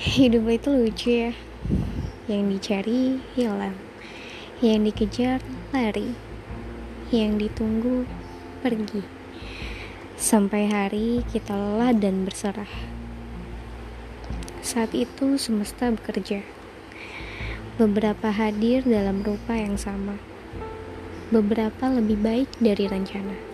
Hidup itu lucu ya. Yang dicari hilang. Yang dikejar lari. Yang ditunggu pergi. Sampai hari kita lelah dan berserah. Saat itu semesta bekerja. Beberapa hadir dalam rupa yang sama. Beberapa lebih baik dari rencana.